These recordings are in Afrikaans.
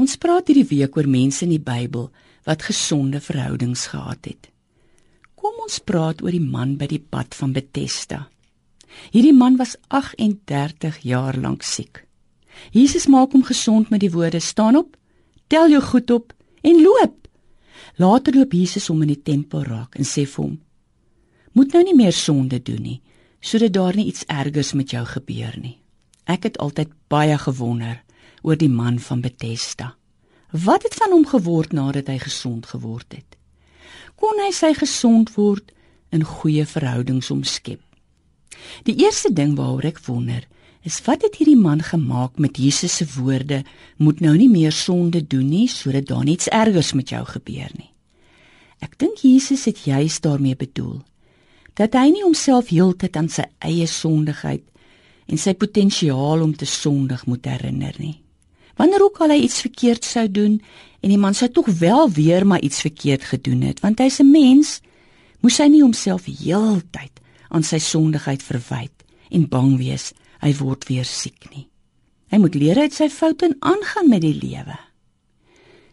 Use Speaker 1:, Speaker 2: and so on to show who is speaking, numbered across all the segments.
Speaker 1: Ons praat hierdie week oor mense in die Bybel wat gesonde verhoudings gehad het. Kom ons praat oor die man by die pad van Bethesda. Hierdie man was 38 jaar lank siek. Jesus maak hom gesond met die woorde: "Staan op, tel jou goed op en loop." Later loop Jesus hom in die tempel raak en sê vir hom: "Moet nou nie meer sonde doen nie, sodat daar nie iets ergers met jou gebeur nie." Ek het altyd baie gewonder oor die man van Bethesda. Wat het van hom geword nadat hy gesond geword het? Kon hy sy gesond word in goeie verhoudings omskep? Die eerste ding waaroor ek wonder, is wat het hierdie man gemaak met Jesus se woorde: "Moet nou nie meer sonde doen nie sodat daar niks ergers met jou gebeur nie." Ek dink Jesus het juis daarmee bedoel dat hy nie homself heeltyd aan sy eie sondigheid en sy potensiaal om te sondig moet herinner nie. Wanneer ook al hy iets verkeerd sou doen en die man sou tog wel weer maar iets verkeerd gedoen het, want hy's 'n mens, moes hy nie homself heeltyd aan sy sondigheid verwyd en bang wees hy word weer siek nie. Hy moet leer uit sy foute en aangaan met die lewe.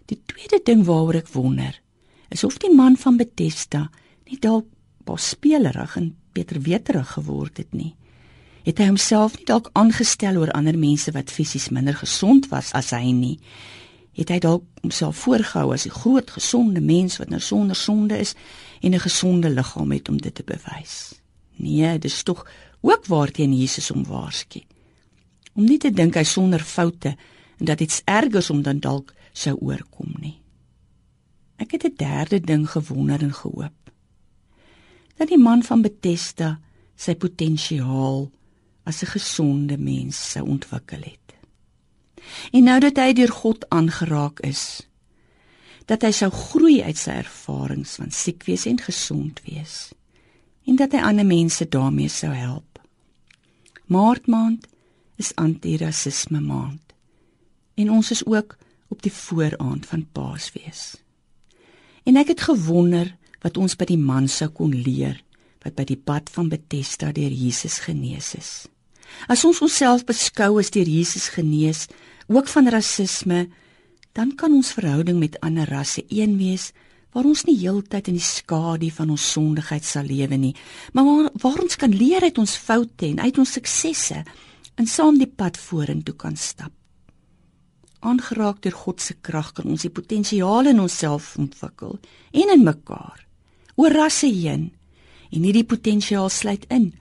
Speaker 1: Die tweede ding waaroor ek wonder, is of die man van Bethesda nie dalk bos spelerig en beter weterig geword het nie het hy homself nie dalk aangestel oor ander mense wat fisies minder gesond was as hy nie. Het hy dalk homself voorgehou as 'n groot gesonde mens wat nou sonder sonde is en 'n gesonde liggaam het om dit te bewys. Nee, dis tog ook waarteen Jesus hom waarsku. Om nie te dink hy sonder foute en dat iets ergers om dan dalk sou oorkom nie. Ek het 'n derde ding gewonder en gehoop. Dat die man van Bethesda sy potensiaal as 'n gesonde mens sou ontwikkel het. En nou dat hy deur God aangeraak is, dat hy sou groei uit sy ervarings van siek wees en gesond wees en dat hy ander mense daarmee sou help. Maartmaand is anti-rasisme maand en ons is ook op die vooraand van Paasfees. En ek het gewonder wat ons by die man sou kon leer wat by die pad van Bethesda deur Jesus genees is. As ons onsself beskou as deur Jesus genees, ook van rasisme, dan kan ons verhouding met ander rasse een wees waar ons nie heeltyd in die skadu van ons sondigheid sal lewe nie, maar waar, waar ons kan leer uit ons foute en uit ons suksesse en saam die pad vorentoe kan stap. Aangeraak deur God se krag kan ons die potensiaal in onsself ontwikkel en in mekaar oor rasse heen en hierdie potensiaal sluit in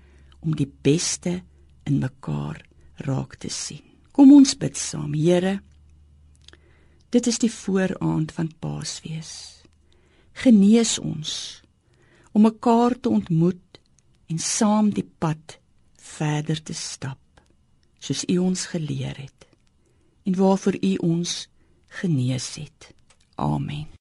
Speaker 1: om die beste in mekaar raak te sien. Kom ons bid saam, Here. Dit is die vooraand van Paasfees. Genees ons om mekaar te ontmoet en saam die pad verder te stap, soos U ons geleer het en waarvoor U ons genees het. Amen.